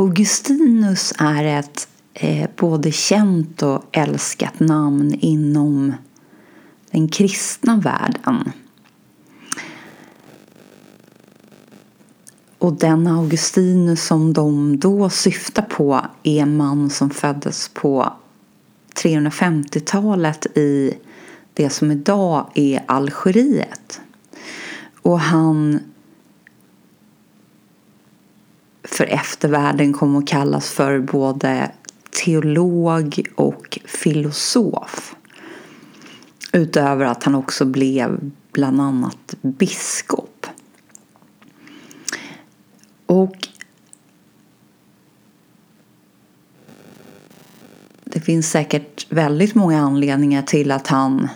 Augustinus är ett eh, både känt och älskat namn inom den kristna världen. Och den Augustinus som de då syftar på är en man som föddes på 350-talet i det som idag är Algeriet. Och han för eftervärlden kom att kallas för både teolog och filosof. Utöver att han också blev bland annat biskop. Och det finns säkert väldigt många anledningar till att han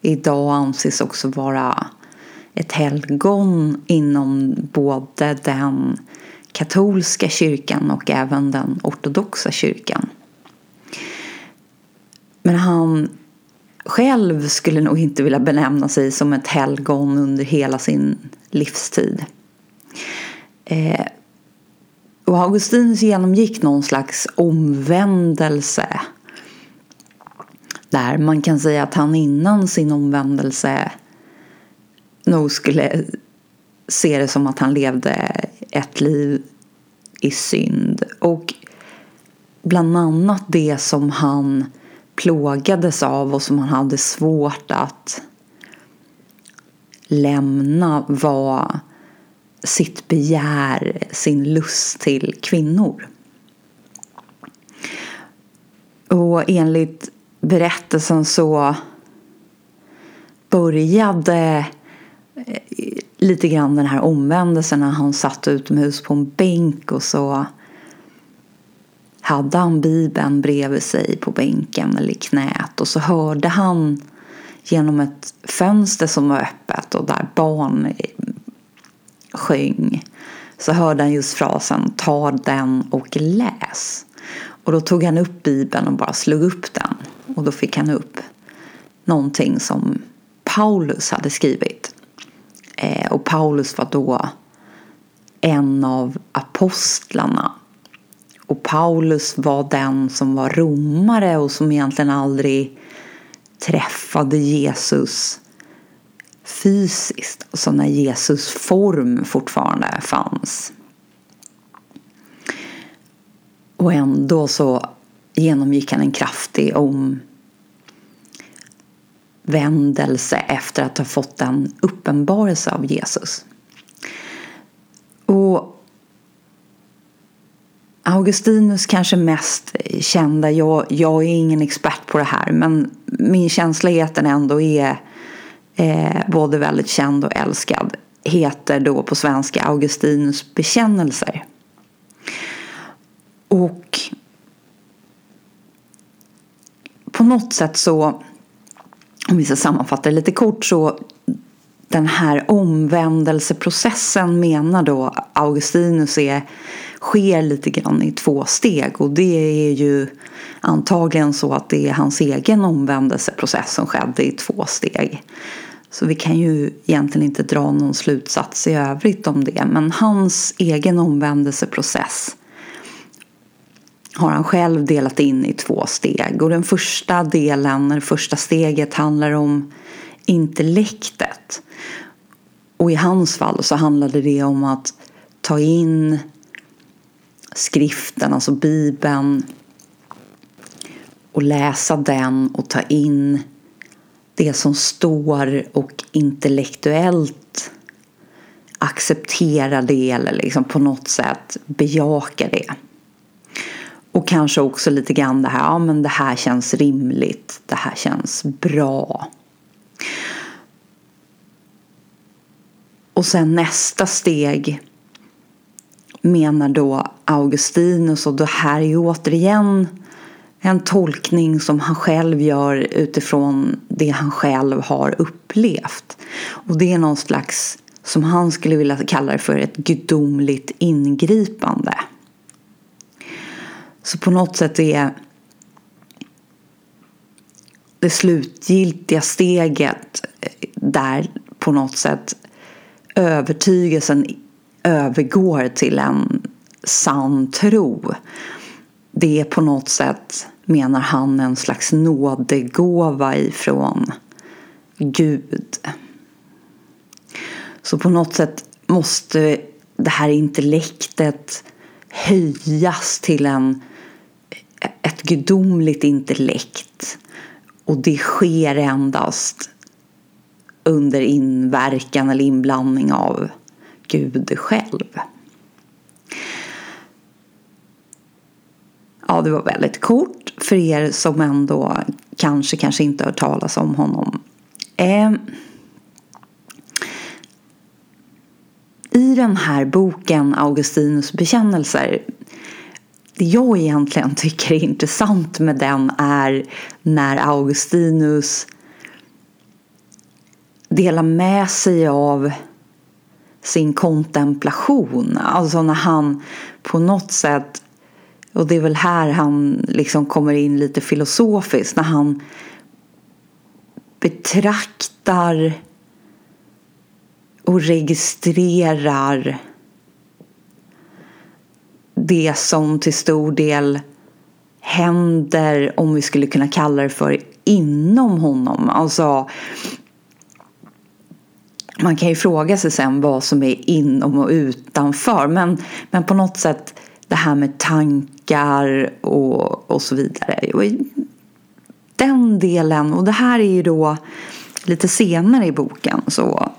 idag anses också vara ett helgon inom både den katolska kyrkan och även den ortodoxa kyrkan. Men han själv skulle nog inte vilja benämna sig som ett helgon under hela sin livstid. Eh, och Augustinus genomgick någon slags omvändelse där man kan säga att han innan sin omvändelse nog skulle se det som att han levde ett liv i synd. Och bland annat det som han plågades av och som han hade svårt att lämna var sitt begär, sin lust till kvinnor. Och enligt berättelsen så började eh, lite grann den här omvändelsen när han satt utomhus på en bänk och så hade han Bibeln bredvid sig på bänken eller i knät och så hörde han genom ett fönster som var öppet och där barn sjöng så hörde han just frasen ta den och läs. Och då tog han upp Bibeln och bara slog upp den och då fick han upp någonting som Paulus hade skrivit. Eh, och Paulus var då en av apostlarna. Och Paulus var den som var romare och som egentligen aldrig träffade Jesus fysiskt. Alltså när Jesus form fortfarande fanns. Och ändå så genomgick han en kraftig omvändelse efter att ha fått en uppenbarelse av Jesus. Och Augustinus kanske mest kända, jag, jag är ingen expert på det här men min känsla är att den ändå är eh, både väldigt känd och älskad heter då på svenska Augustinus bekännelser. Och på något sätt så, om vi ska sammanfatta det lite kort så den här omvändelseprocessen menar då Augustinus är, sker lite grann i två steg och det är ju antagligen så att det är hans egen omvändelseprocess som skedde i två steg. Så vi kan ju egentligen inte dra någon slutsats i övrigt om det men hans egen omvändelseprocess har han själv delat in i två steg. Och den första delen, det första steget handlar om intellektet. Och i hans fall så handlade det om att ta in skriften, alltså Bibeln och läsa den och ta in det som står och intellektuellt acceptera det eller liksom på något sätt bejaka det. Och kanske också lite grann det här, ja men det här känns rimligt, det här känns bra. Och sen nästa steg menar då Augustinus och det här är ju återigen en tolkning som han själv gör utifrån det han själv har upplevt. Och det är någon slags, som han skulle vilja kalla det för, ett gudomligt ingripande. Så på något sätt är det slutgiltiga steget eh, där på något sätt övertygelsen övergår till en sann tro. Det är på något sätt, menar han, en slags nådegåva ifrån Gud. Så på något sätt måste det här intellektet höjas till en, ett gudomligt intellekt. Och det sker endast under inverkan eller inblandning av Gud själv. Ja, det var väldigt kort för er som ändå kanske, kanske inte hört talas om honom. Eh, I den här boken Augustinus bekännelser det jag egentligen tycker är intressant med den är när Augustinus delar med sig av sin kontemplation. Alltså när han på något sätt, och det är väl här han liksom kommer in lite filosofiskt, när han betraktar och registrerar det som till stor del händer, om vi skulle kunna kalla det för, inom honom. Alltså, man kan ju fråga sig sen vad som är inom och utanför. Men, men på något sätt det här med tankar och, och så vidare. Och den delen, och det här är ju då lite senare i boken. Så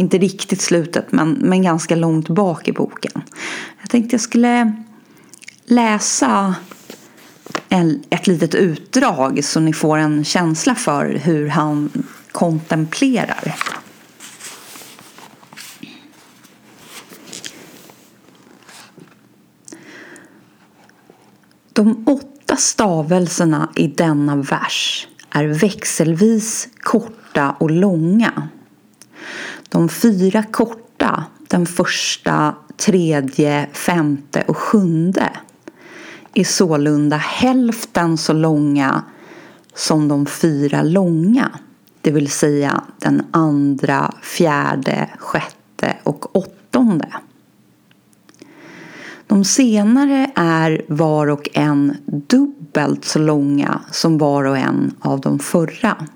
inte riktigt slutet men, men ganska långt bak i boken. Jag tänkte jag skulle läsa en, ett litet utdrag så ni får en känsla för hur han kontemplerar. De åtta stavelserna i denna vers är växelvis korta och långa. De fyra korta, den första, tredje, femte och sjunde är sålunda hälften så långa som de fyra långa det vill säga den andra, fjärde, sjätte och åttonde. De senare är var och en dubbelt så långa som var och en av de förra.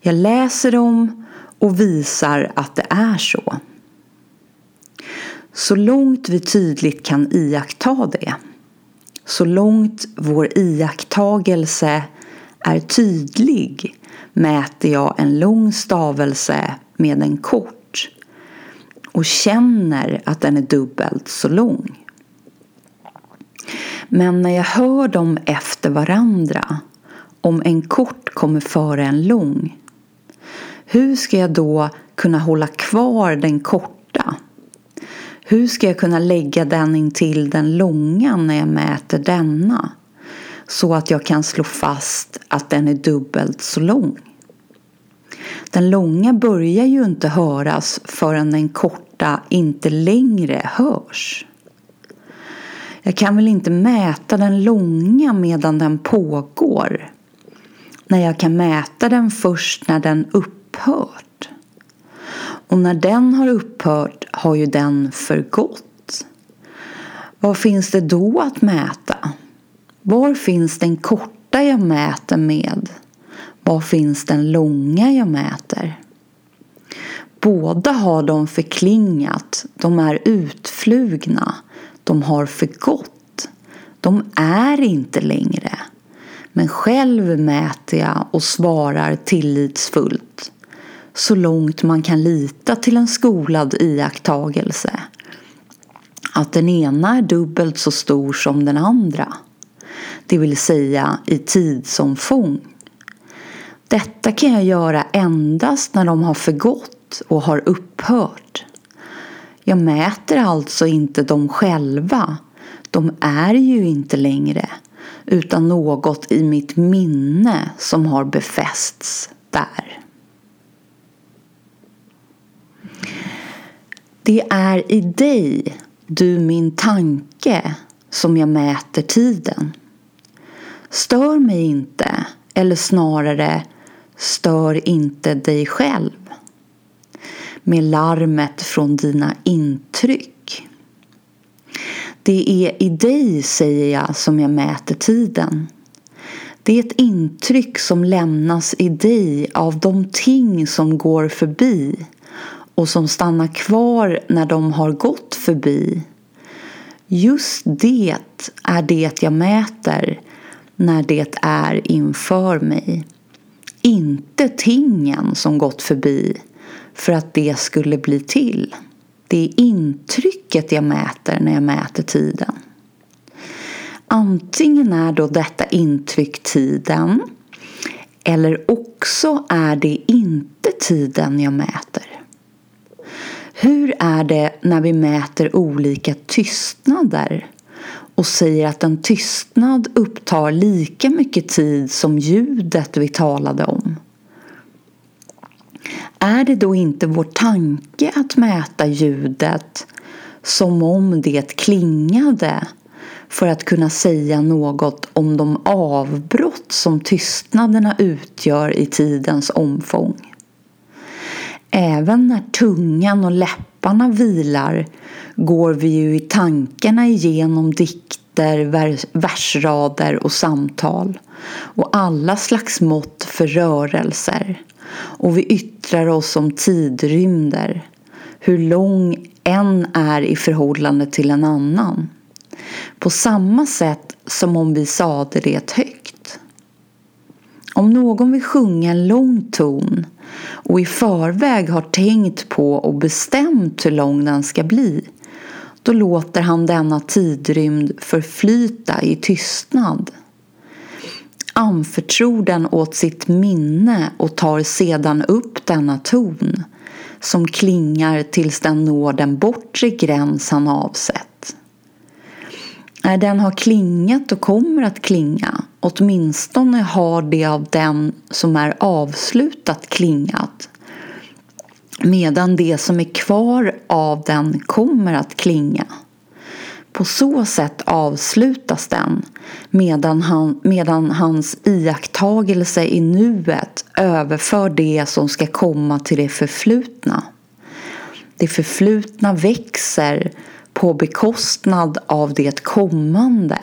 Jag läser dem och visar att det är så. Så långt vi tydligt kan iaktta det, så långt vår iakttagelse är tydlig mäter jag en lång stavelse med en kort och känner att den är dubbelt så lång. Men när jag hör dem efter varandra, om en kort kommer före en lång, hur ska jag då kunna hålla kvar den korta? Hur ska jag kunna lägga den intill den långa när jag mäter denna? så att jag kan slå fast att den är dubbelt så lång. Den långa börjar ju inte höras förrän den korta inte längre hörs. Jag kan väl inte mäta den långa medan den pågår när jag kan mäta den först när den upphört. Och när den har upphört har ju den förgått. Vad finns det då att mäta? Var finns den korta jag mäter med? Var finns den långa jag mäter? Båda har de förklingat, de är utflugna, de har förgått. De är inte längre. Men själv mäter jag och svarar tillitsfullt så långt man kan lita till en skolad iakttagelse att den ena är dubbelt så stor som den andra det vill säga i tidsomfång. Detta kan jag göra endast när de har förgått och har upphört. Jag mäter alltså inte dem själva. De är ju inte längre utan något i mitt minne som har befästs där. Det är i dig, du min tanke, som jag mäter tiden. Stör mig inte, eller snarare stör inte dig själv med larmet från dina intryck. Det är i dig, säger jag, som jag mäter tiden. Det är ett intryck som lämnas i dig av de ting som går förbi och som stannar kvar när de har gått förbi. Just det är det jag mäter när det är inför mig. Inte tingen som gått förbi för att det skulle bli till. Det är intrycket jag mäter när jag mäter tiden. Antingen är då detta intryck tiden eller också är det inte tiden jag mäter. Hur är det när vi mäter olika tystnader och säger att en tystnad upptar lika mycket tid som ljudet vi talade om? Är det då inte vår tanke att mäta ljudet som om det klingade för att kunna säga något om de avbrott som tystnaderna utgör i tidens omfång? Även när tungan och läpparna vilar går vi ju i tankarna igenom dikter, versrader och samtal och alla slags mått för rörelser och vi yttrar oss om tidrymder, hur lång en är i förhållande till en annan. På samma sätt som om vi sade det högt. Om någon vill sjunga en lång ton och i förväg har tänkt på och bestämt hur lång den ska bli då låter han denna tidrymd förflyta i tystnad anförtror den åt sitt minne och tar sedan upp denna ton som klingar tills den når den bortre gräns han avsett. När den har klingat och kommer att klinga, åtminstone har det av den som är avslutat klingat, medan det som är kvar av den kommer att klinga. På så sätt avslutas den medan, han, medan hans iakttagelse i nuet överför det som ska komma till det förflutna. Det förflutna växer på bekostnad av det kommande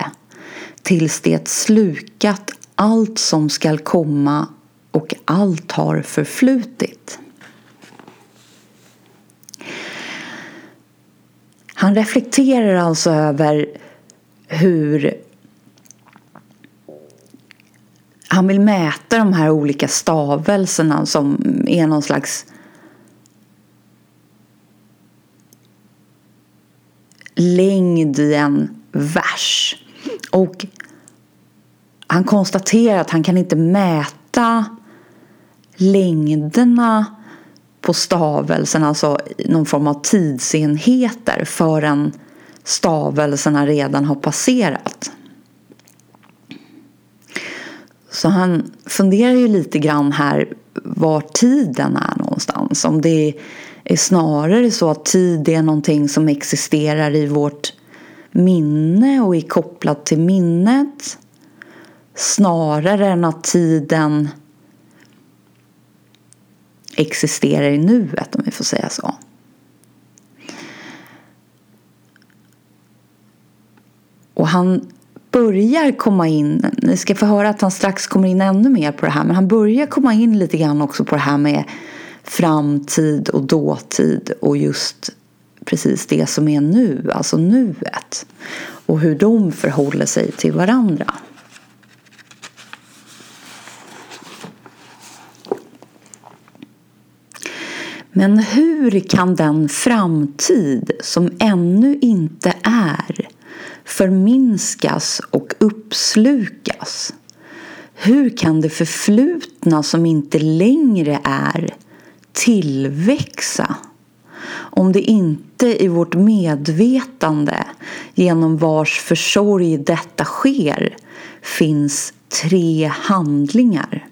tills det slukat allt som skall komma och allt har förflutit. Han reflekterar alltså över hur han vill mäta de här olika stavelserna som är någon slags längd i en vers. Och han konstaterar att han kan inte mäta längderna på stavelsen, alltså någon form av tidsenheter förrän stavelserna redan har passerat. Så han funderar ju lite grann här var tiden är någonstans. Om det är snarare så att tid är någonting som existerar i vårt minne och är kopplad till minnet snarare än att tiden existerar i nuet om vi får säga så. Och han börjar komma in, ni ska få höra att han strax kommer in ännu mer på det här, men han börjar komma in lite grann också på det här med framtid och dåtid och just precis det som är nu, alltså nuet och hur de förhåller sig till varandra. Men hur kan den framtid som ännu inte är förminskas och uppslukas? Hur kan det förflutna som inte längre är tillväxa? Om det inte i vårt medvetande genom vars försorg detta sker finns tre handlingar.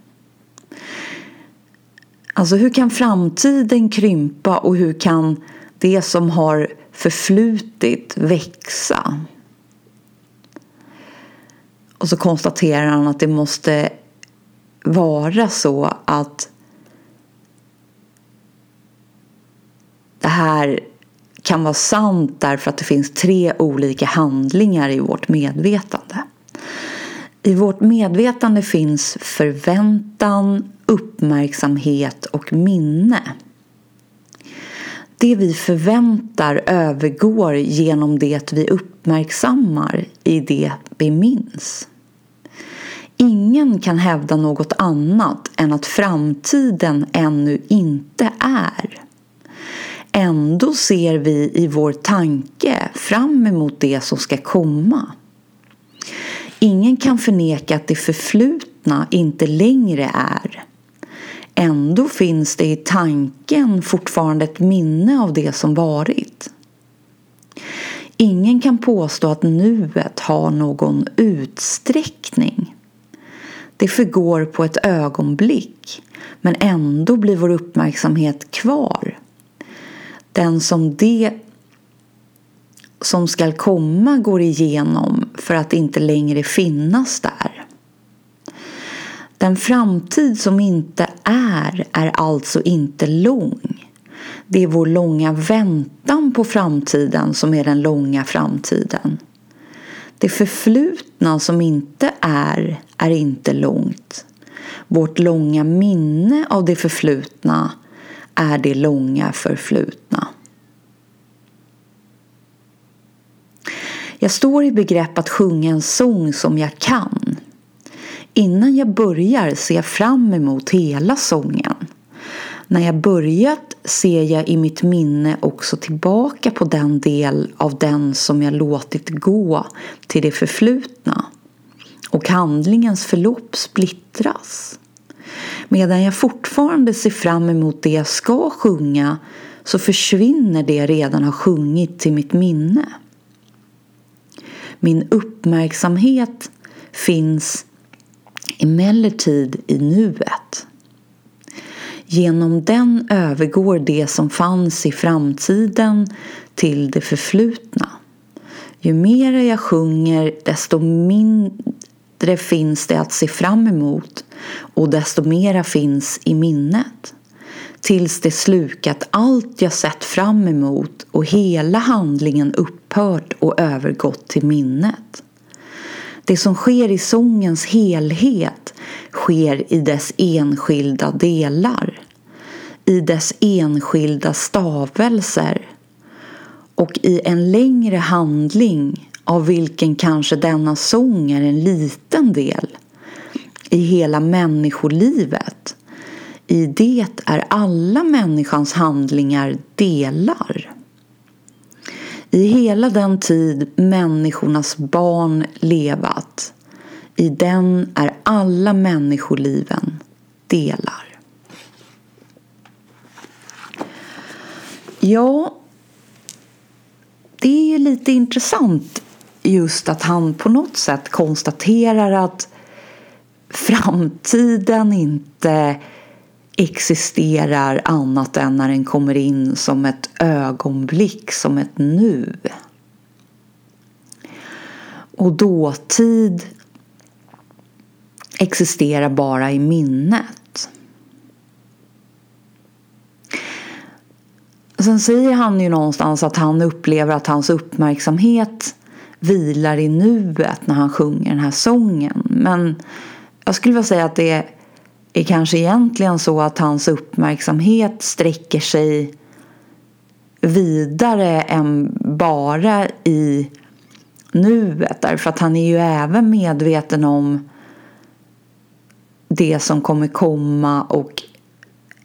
Alltså hur kan framtiden krympa och hur kan det som har förflutit växa? Och så konstaterar han att det måste vara så att det här kan vara sant därför att det finns tre olika handlingar i vårt medvetande. I vårt medvetande finns förväntan, uppmärksamhet och minne. Det vi förväntar övergår genom det vi uppmärksammar i det vi minns. Ingen kan hävda något annat än att framtiden ännu inte är. Ändå ser vi i vår tanke fram emot det som ska komma. Ingen kan förneka att det förflutna inte längre är. Ändå finns det i tanken fortfarande ett minne av det som varit. Ingen kan påstå att nuet har någon utsträckning. Det förgår på ett ögonblick men ändå blir vår uppmärksamhet kvar. Den som det som skall komma går igenom för att inte längre finnas där. Den framtid som inte är är alltså inte lång. Det är vår långa väntan på framtiden som är den långa framtiden. Det förflutna som inte är, är inte långt. Vårt långa minne av det förflutna är det långa förflutna. Jag står i begrepp att sjunga en sång som jag kan. Innan jag börjar ser jag fram emot hela sången. När jag börjat ser jag i mitt minne också tillbaka på den del av den som jag låtit gå till det förflutna. Och handlingens förlopp splittras. Medan jag fortfarande ser fram emot det jag ska sjunga så försvinner det jag redan har sjungit till mitt minne. Min uppmärksamhet finns emellertid i nuet. Genom den övergår det som fanns i framtiden till det förflutna. Ju mer jag sjunger desto mindre finns det att se fram emot och desto mera finns i minnet. Tills det slukat allt jag sett fram emot och hela handlingen upphört och övergått till minnet. Det som sker i sångens helhet sker i dess enskilda delar, i dess enskilda stavelser och i en längre handling av vilken kanske denna sång är en liten del i hela människolivet. I det är alla människans handlingar delar. I hela den tid människornas barn levat, i den är alla människoliven delar. Ja, det är ju lite intressant just att han på något sätt konstaterar att framtiden inte existerar annat än när den kommer in som ett ögonblick, som ett nu. Och dåtid existerar bara i minnet. Sen säger han ju någonstans att han upplever att hans uppmärksamhet vilar i nuet när han sjunger den här sången. Men jag skulle vilja säga att det är kanske egentligen så att hans uppmärksamhet sträcker sig vidare än bara i nuet. Därför att han är ju även medveten om det som kommer komma och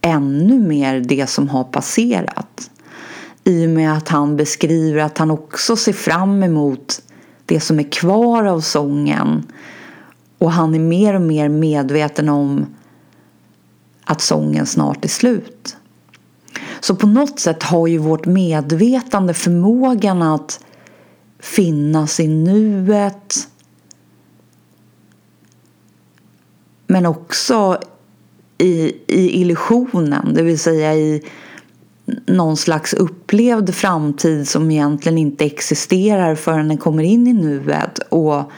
ännu mer det som har passerat. I och med att han beskriver att han också ser fram emot det som är kvar av sången. Och han är mer och mer medveten om att sången snart är slut. Så på något sätt har ju vårt medvetande förmågan att finnas i nuet men också i, i illusionen, det vill säga i någon slags upplevd framtid som egentligen inte existerar förrän den kommer in i nuet och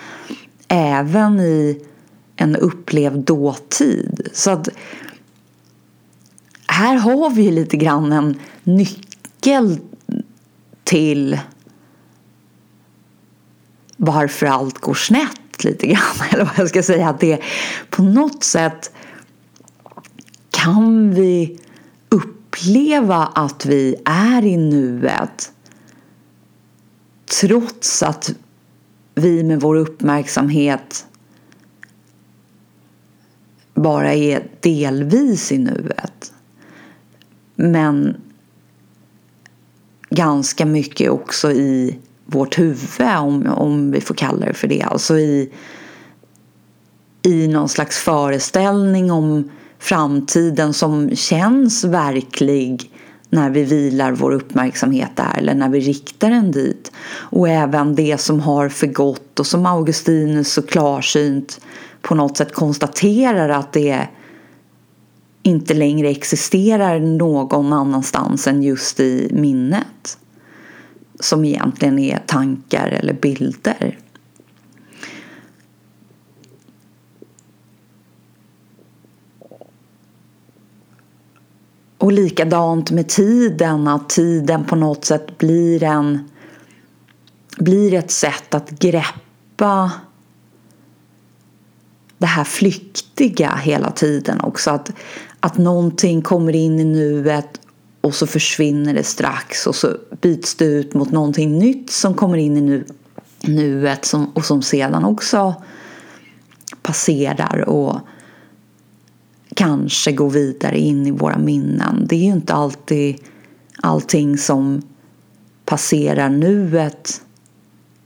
även i en upplevd dåtid. Så att här har vi ju lite grann en nyckel till varför allt går snett lite grann. Eller vad jag ska säga. Att det på något sätt kan vi uppleva att vi är i nuet trots att vi med vår uppmärksamhet bara är delvis i nuet. Men ganska mycket också i vårt huvud om, om vi får kalla det för det. Alltså i, i någon slags föreställning om framtiden som känns verklig när vi vilar vår uppmärksamhet där eller när vi riktar den dit. Och även det som har förgått och som Augustinus så klarsynt på något sätt konstaterar att det inte längre existerar någon annanstans än just i minnet. Som egentligen är tankar eller bilder. Och likadant med tiden, att tiden på något sätt blir en blir ett sätt att greppa det här flyktiga hela tiden också. Att, att någonting kommer in i nuet och så försvinner det strax och så byts det ut mot någonting nytt som kommer in i nu, nuet som, och som sedan också passerar och kanske går vidare in i våra minnen. Det är ju inte alltid allting som passerar nuet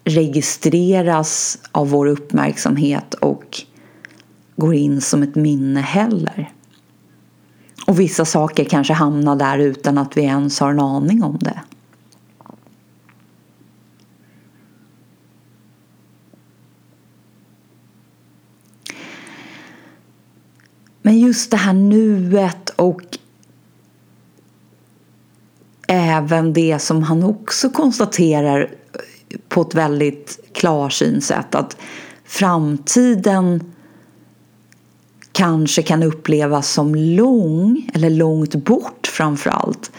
registreras av vår uppmärksamhet och går in som ett minne heller. Och vissa saker kanske hamnar där utan att vi ens har en aning om det. Men just det här nuet och även det som han också konstaterar på ett väldigt klarsynt sätt att framtiden kanske kan upplevas som lång eller långt bort framför allt.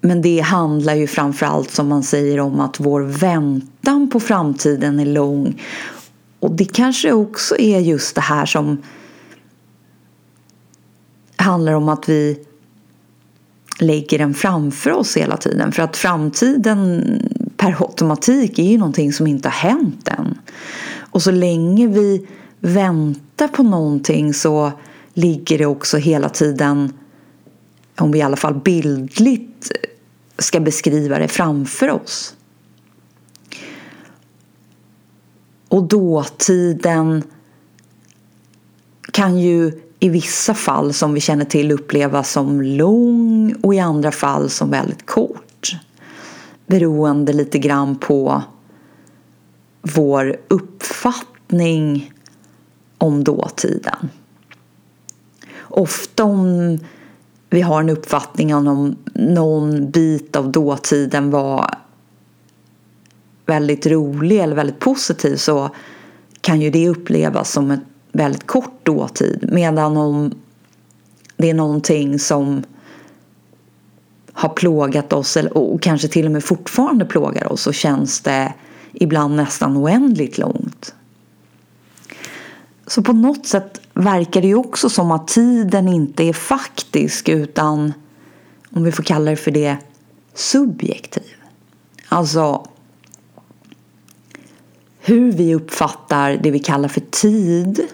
Men det handlar ju framför allt som man säger om att vår väntan på framtiden är lång. Och det kanske också är just det här som handlar om att vi lägger den framför oss hela tiden. För att framtiden per automatik är ju någonting som inte har hänt än. Och så länge vi väntar på någonting så ligger det också hela tiden, om vi i alla fall bildligt ska beskriva det, framför oss. Och dåtiden kan ju i vissa fall som vi känner till upplevas som lång och i andra fall som väldigt kort. Beroende lite grann på vår uppfattning om dåtiden. Ofta om vi har en uppfattning om någon bit av dåtiden var väldigt rolig eller väldigt positiv så kan ju det upplevas som ett väldigt kort dåtid. Medan om det är någonting som har plågat oss och kanske till och med fortfarande plågar oss så känns det ibland nästan oändligt långt. Så på något sätt verkar det ju också som att tiden inte är faktisk utan, om vi får kalla det för det, subjektiv. Alltså hur vi uppfattar det vi kallar för tid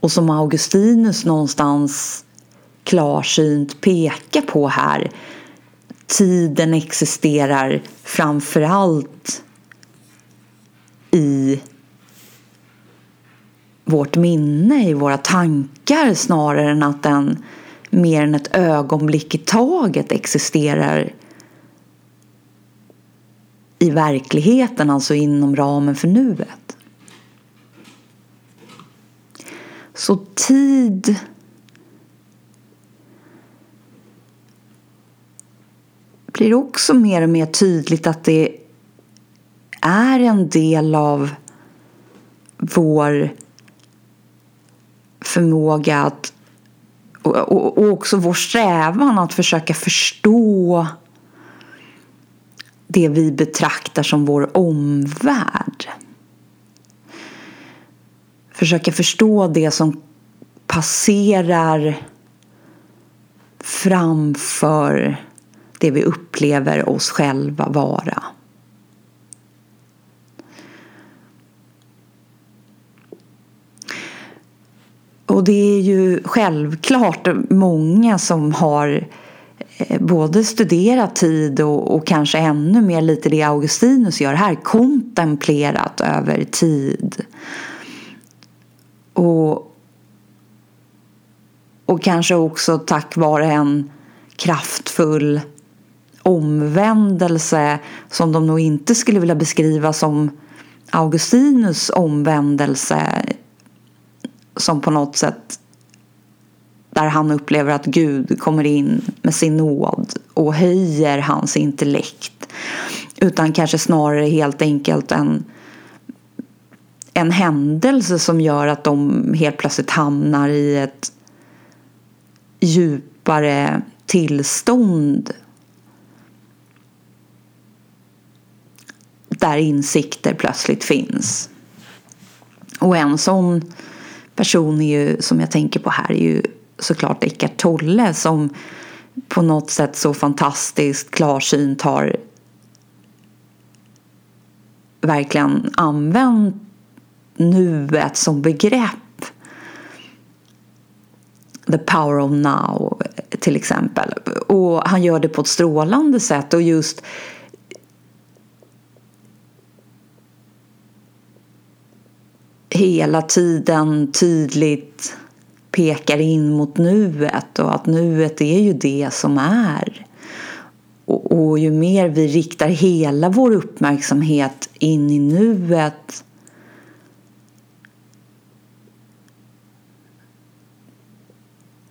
och som Augustinus någonstans klarsynt pekar på här. Tiden existerar framför allt i vårt minne, i våra tankar snarare än att den mer än ett ögonblick i taget existerar i verkligheten, alltså inom ramen för nuet. Så tid blir också mer och mer tydligt att det är en del av vår förmåga att och, och också vår strävan att försöka förstå det vi betraktar som vår omvärld. Försöka förstå det som passerar framför det vi upplever oss själva vara. Och det är ju självklart många som har eh, både studerat tid och, och, kanske ännu mer lite det Augustinus gör här, kontemplerat över tid. Och, och kanske också tack vare en kraftfull omvändelse som de nog inte skulle vilja beskriva som Augustinus omvändelse som på något sätt där han upplever att Gud kommer in med sin nåd och höjer hans intellekt. Utan kanske snarare helt enkelt en, en händelse som gör att de helt plötsligt hamnar i ett djupare tillstånd där insikter plötsligt finns. Och en sån person är ju, som jag tänker på här är ju såklart Eckart Tolle som på något sätt så fantastiskt klarsynt har verkligen använt nuet som begrepp. The power of now till exempel. Och han gör det på ett strålande sätt och just hela tiden tydligt pekar in mot nuet och att nuet är ju det som är. Och, och, ju mer vi riktar hela vår uppmärksamhet in i nuet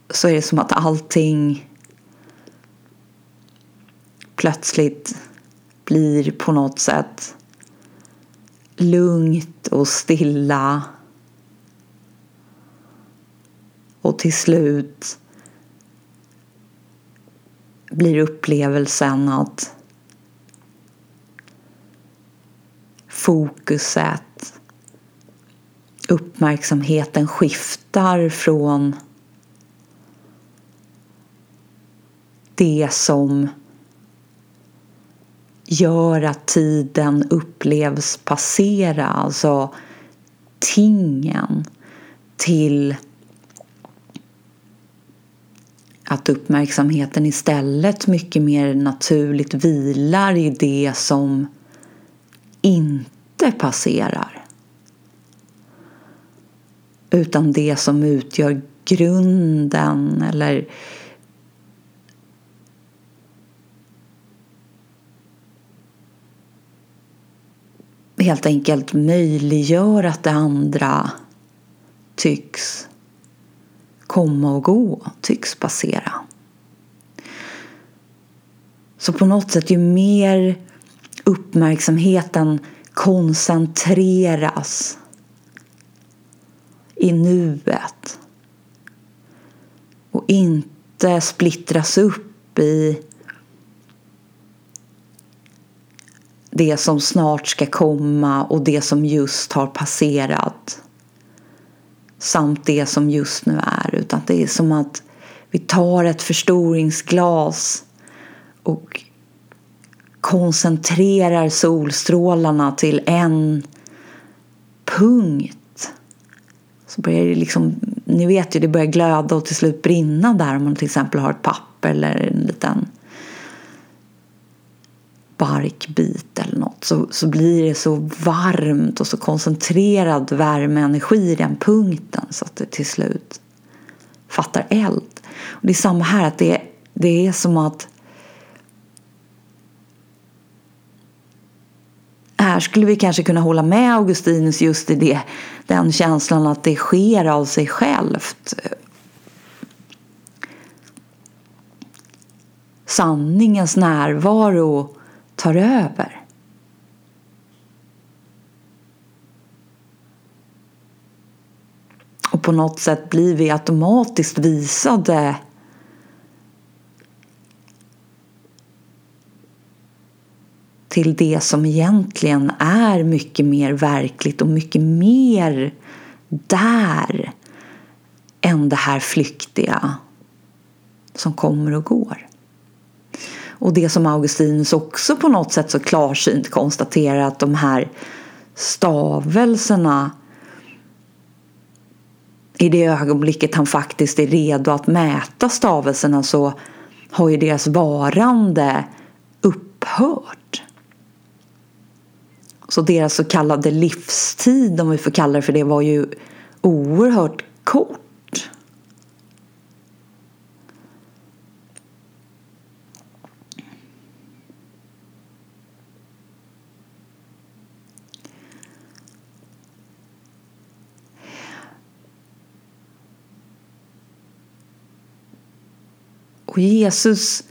så är det som att allting plötsligt blir på något sätt lugnt och stilla. Och till slut blir upplevelsen att fokuset, uppmärksamheten skiftar från det som gör att tiden upplevs passera, alltså tingen till att uppmärksamheten istället mycket mer naturligt vilar i det som inte passerar. Utan det som utgör grunden eller helt enkelt möjliggör att det andra tycks komma och gå, tycks passera. Så på något sätt, ju mer uppmärksamheten koncentreras i nuet och inte splittras upp i det som snart ska komma och det som just har passerat samt det som just nu är. Utan det är som att vi tar ett förstoringsglas och koncentrerar solstrålarna till en punkt. Så börjar det liksom, ni vet ju, det börjar glöda och till slut brinna där om man till exempel har ett papper eller en liten barkbit eller något så, så blir det så varmt och så koncentrerad värmeenergi i den punkten så att det till slut fattar eld. Och det är samma här, att det, det är som att här skulle vi kanske kunna hålla med Augustinus just i det, den känslan att det sker av sig självt. Sanningens närvaro tar över. Och på något sätt blir vi automatiskt visade till det som egentligen är mycket mer verkligt och mycket mer där än det här flyktiga som kommer och går. Och det som Augustinus också på något sätt så klarsynt konstaterar att de här stavelserna i det ögonblicket han faktiskt är redo att mäta stavelserna så har ju deras varande upphört. Så deras så kallade livstid, om vi får kalla det för det, var ju oerhört kort. Och Jesus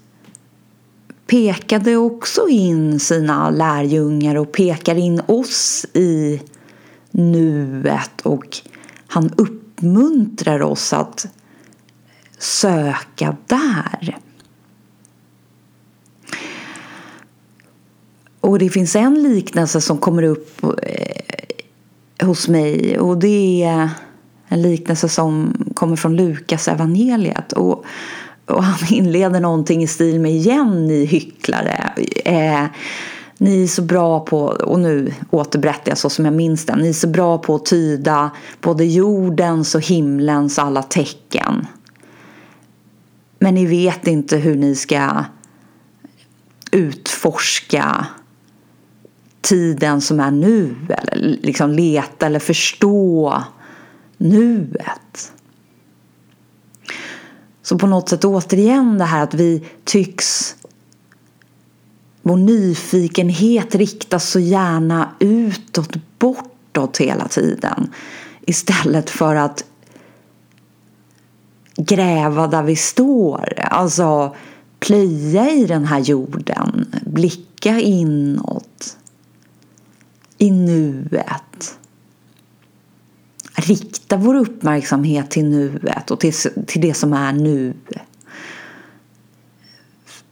pekade också in sina lärjungar och pekar in oss i nuet och han uppmuntrar oss att söka där. Och det finns en liknelse som kommer upp eh, hos mig och det är en liknelse som kommer från Lukas evangeliet. Och och han inleder någonting i stil med igen ni hycklare. Eh, ni är så bra på, och nu återberättar jag så som jag minns den. Ni är så bra på att tyda både jordens och himlens alla tecken. Men ni vet inte hur ni ska utforska tiden som är nu. Eller liksom leta eller förstå nuet. Så på något sätt återigen det här att vi tycks vår nyfikenhet riktas så gärna utåt, bortåt hela tiden. Istället för att gräva där vi står. Alltså plöja i den här jorden, blicka inåt, i nuet rikta vår uppmärksamhet till nuet och till, till det som är nu.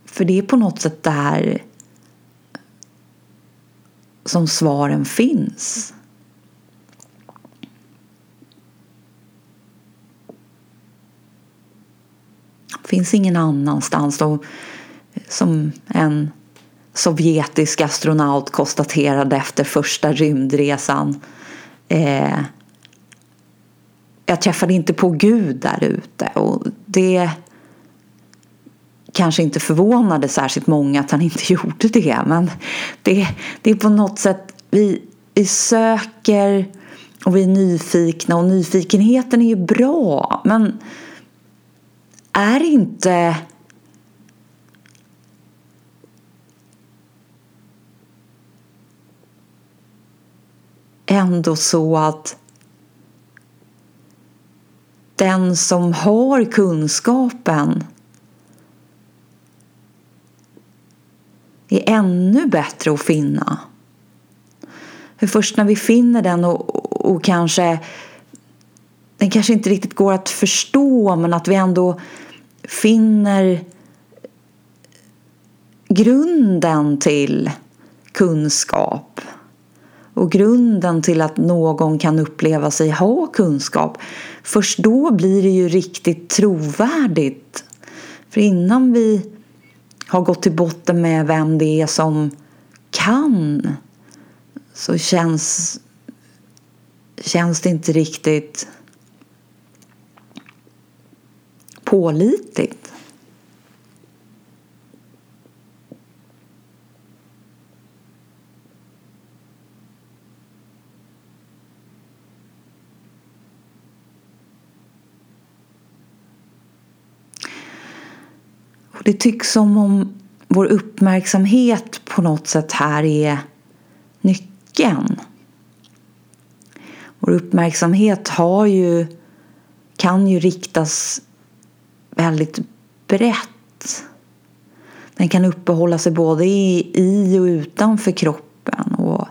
För det är på något sätt där som svaren finns. Det finns ingen annanstans. Då, som en sovjetisk astronaut konstaterade efter första rymdresan. Eh, jag träffade inte på Gud där ute och det kanske inte förvånade särskilt många att han inte gjorde det men det, det är på något sätt vi, vi söker och vi är nyfikna och nyfikenheten är ju bra men är inte ändå så att den som har kunskapen är ännu bättre att finna. För först när vi finner den och, och kanske den kanske inte riktigt går att förstå men att vi ändå finner grunden till kunskap och grunden till att någon kan uppleva sig ha kunskap. Först då blir det ju riktigt trovärdigt. För innan vi har gått till botten med vem det är som kan så känns, känns det inte riktigt pålitligt. Det tycks som om vår uppmärksamhet på något sätt här är nyckeln. Vår uppmärksamhet har ju, kan ju riktas väldigt brett. Den kan uppehålla sig både i, i och utanför kroppen. Och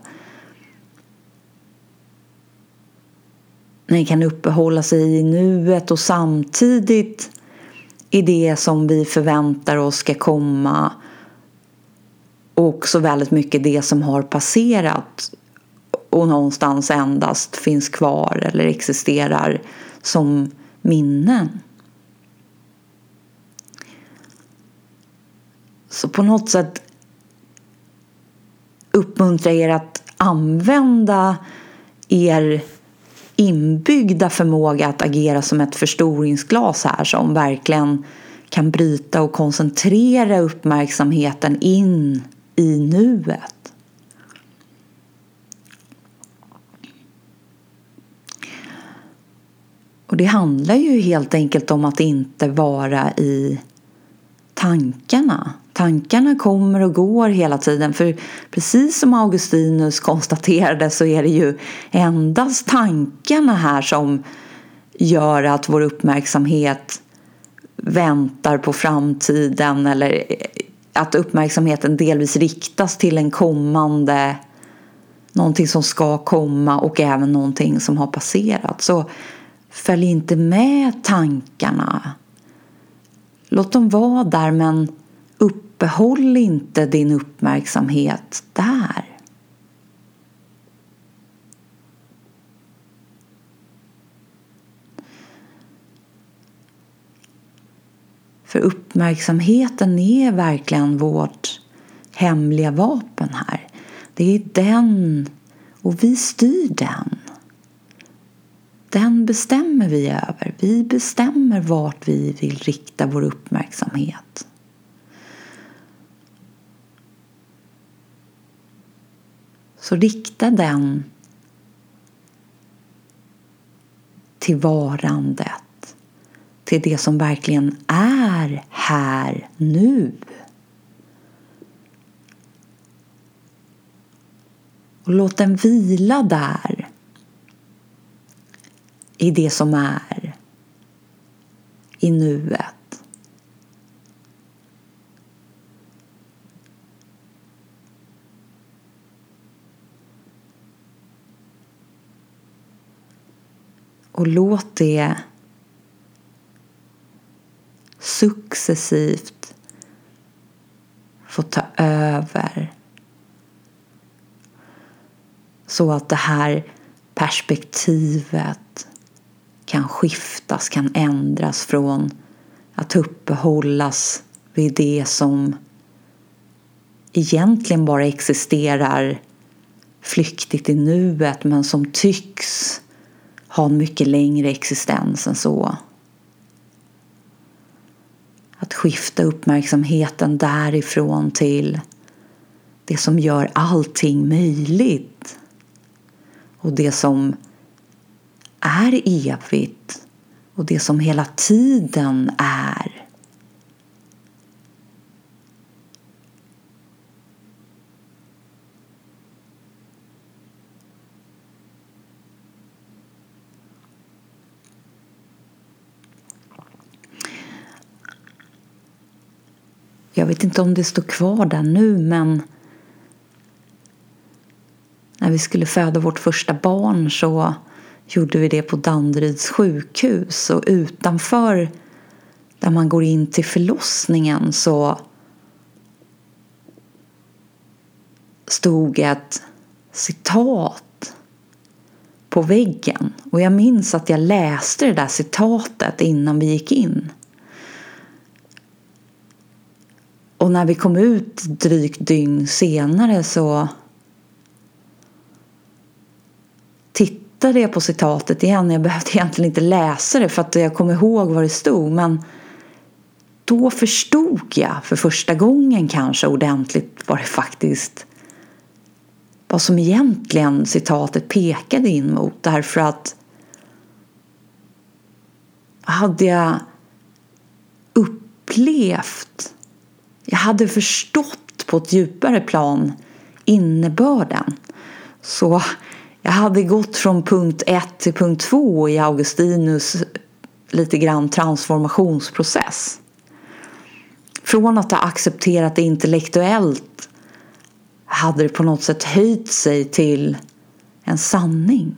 den kan uppehålla sig i nuet och samtidigt i det som vi förväntar oss ska komma och också väldigt mycket det som har passerat och någonstans endast finns kvar eller existerar som minnen. Så på något sätt uppmuntra er att använda er inbyggda förmåga att agera som ett förstoringsglas här som verkligen kan bryta och koncentrera uppmärksamheten in i nuet. Och det handlar ju helt enkelt om att inte vara i tankarna. Tankarna kommer och går hela tiden för precis som Augustinus konstaterade så är det ju endast tankarna här som gör att vår uppmärksamhet väntar på framtiden eller att uppmärksamheten delvis riktas till en kommande någonting som ska komma och även någonting som har passerat. Så följ inte med tankarna. Låt dem vara där men uppehåll inte din uppmärksamhet där. För uppmärksamheten är verkligen vårt hemliga vapen här. Det är den och vi styr den. Den bestämmer vi över. Vi bestämmer vart vi vill rikta vår uppmärksamhet. Så rikta den till varandet, till det som verkligen är här nu. Och låt den vila där i det som är i nuet. Och låt det successivt få ta över. Så att det här perspektivet kan skiftas, kan ändras från att uppehållas vid det som egentligen bara existerar flyktigt i nuet men som tycks ha en mycket längre existens än så. Att skifta uppmärksamheten därifrån till det som gör allting möjligt och det som är evigt och det som hela tiden är. Jag vet inte om det står kvar där nu men när vi skulle föda vårt första barn så gjorde vi det på Danderyds sjukhus och utanför där man går in till förlossningen så stod ett citat på väggen och jag minns att jag läste det där citatet innan vi gick in. Och när vi kom ut drygt dygn senare så tittade jag på citatet igen. Jag behövde egentligen inte läsa det för att jag kom ihåg vad det stod. Men då förstod jag för första gången kanske ordentligt vad det faktiskt vad som egentligen citatet pekade in mot. Därför att hade jag upplevt jag hade förstått på ett djupare plan innebörden. Så jag hade gått från punkt 1 till punkt 2 i Augustinus lite grann transformationsprocess. Från att ha accepterat det intellektuellt hade det på något sätt höjt sig till en sanning.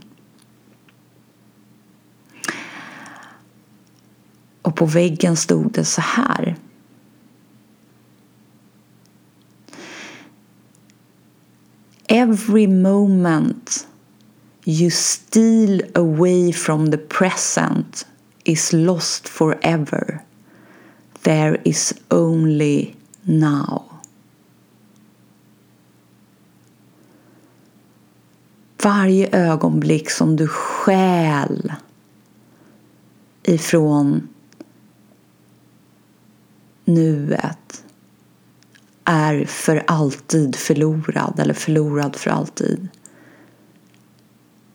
Och på väggen stod det så här. Every moment you steal away from the present is lost forever. There is only now. Varje ögonblick som du stjäl ifrån nuet är för alltid förlorad eller förlorad för alltid.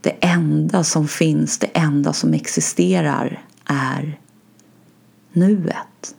Det enda som finns, det enda som existerar är nuet.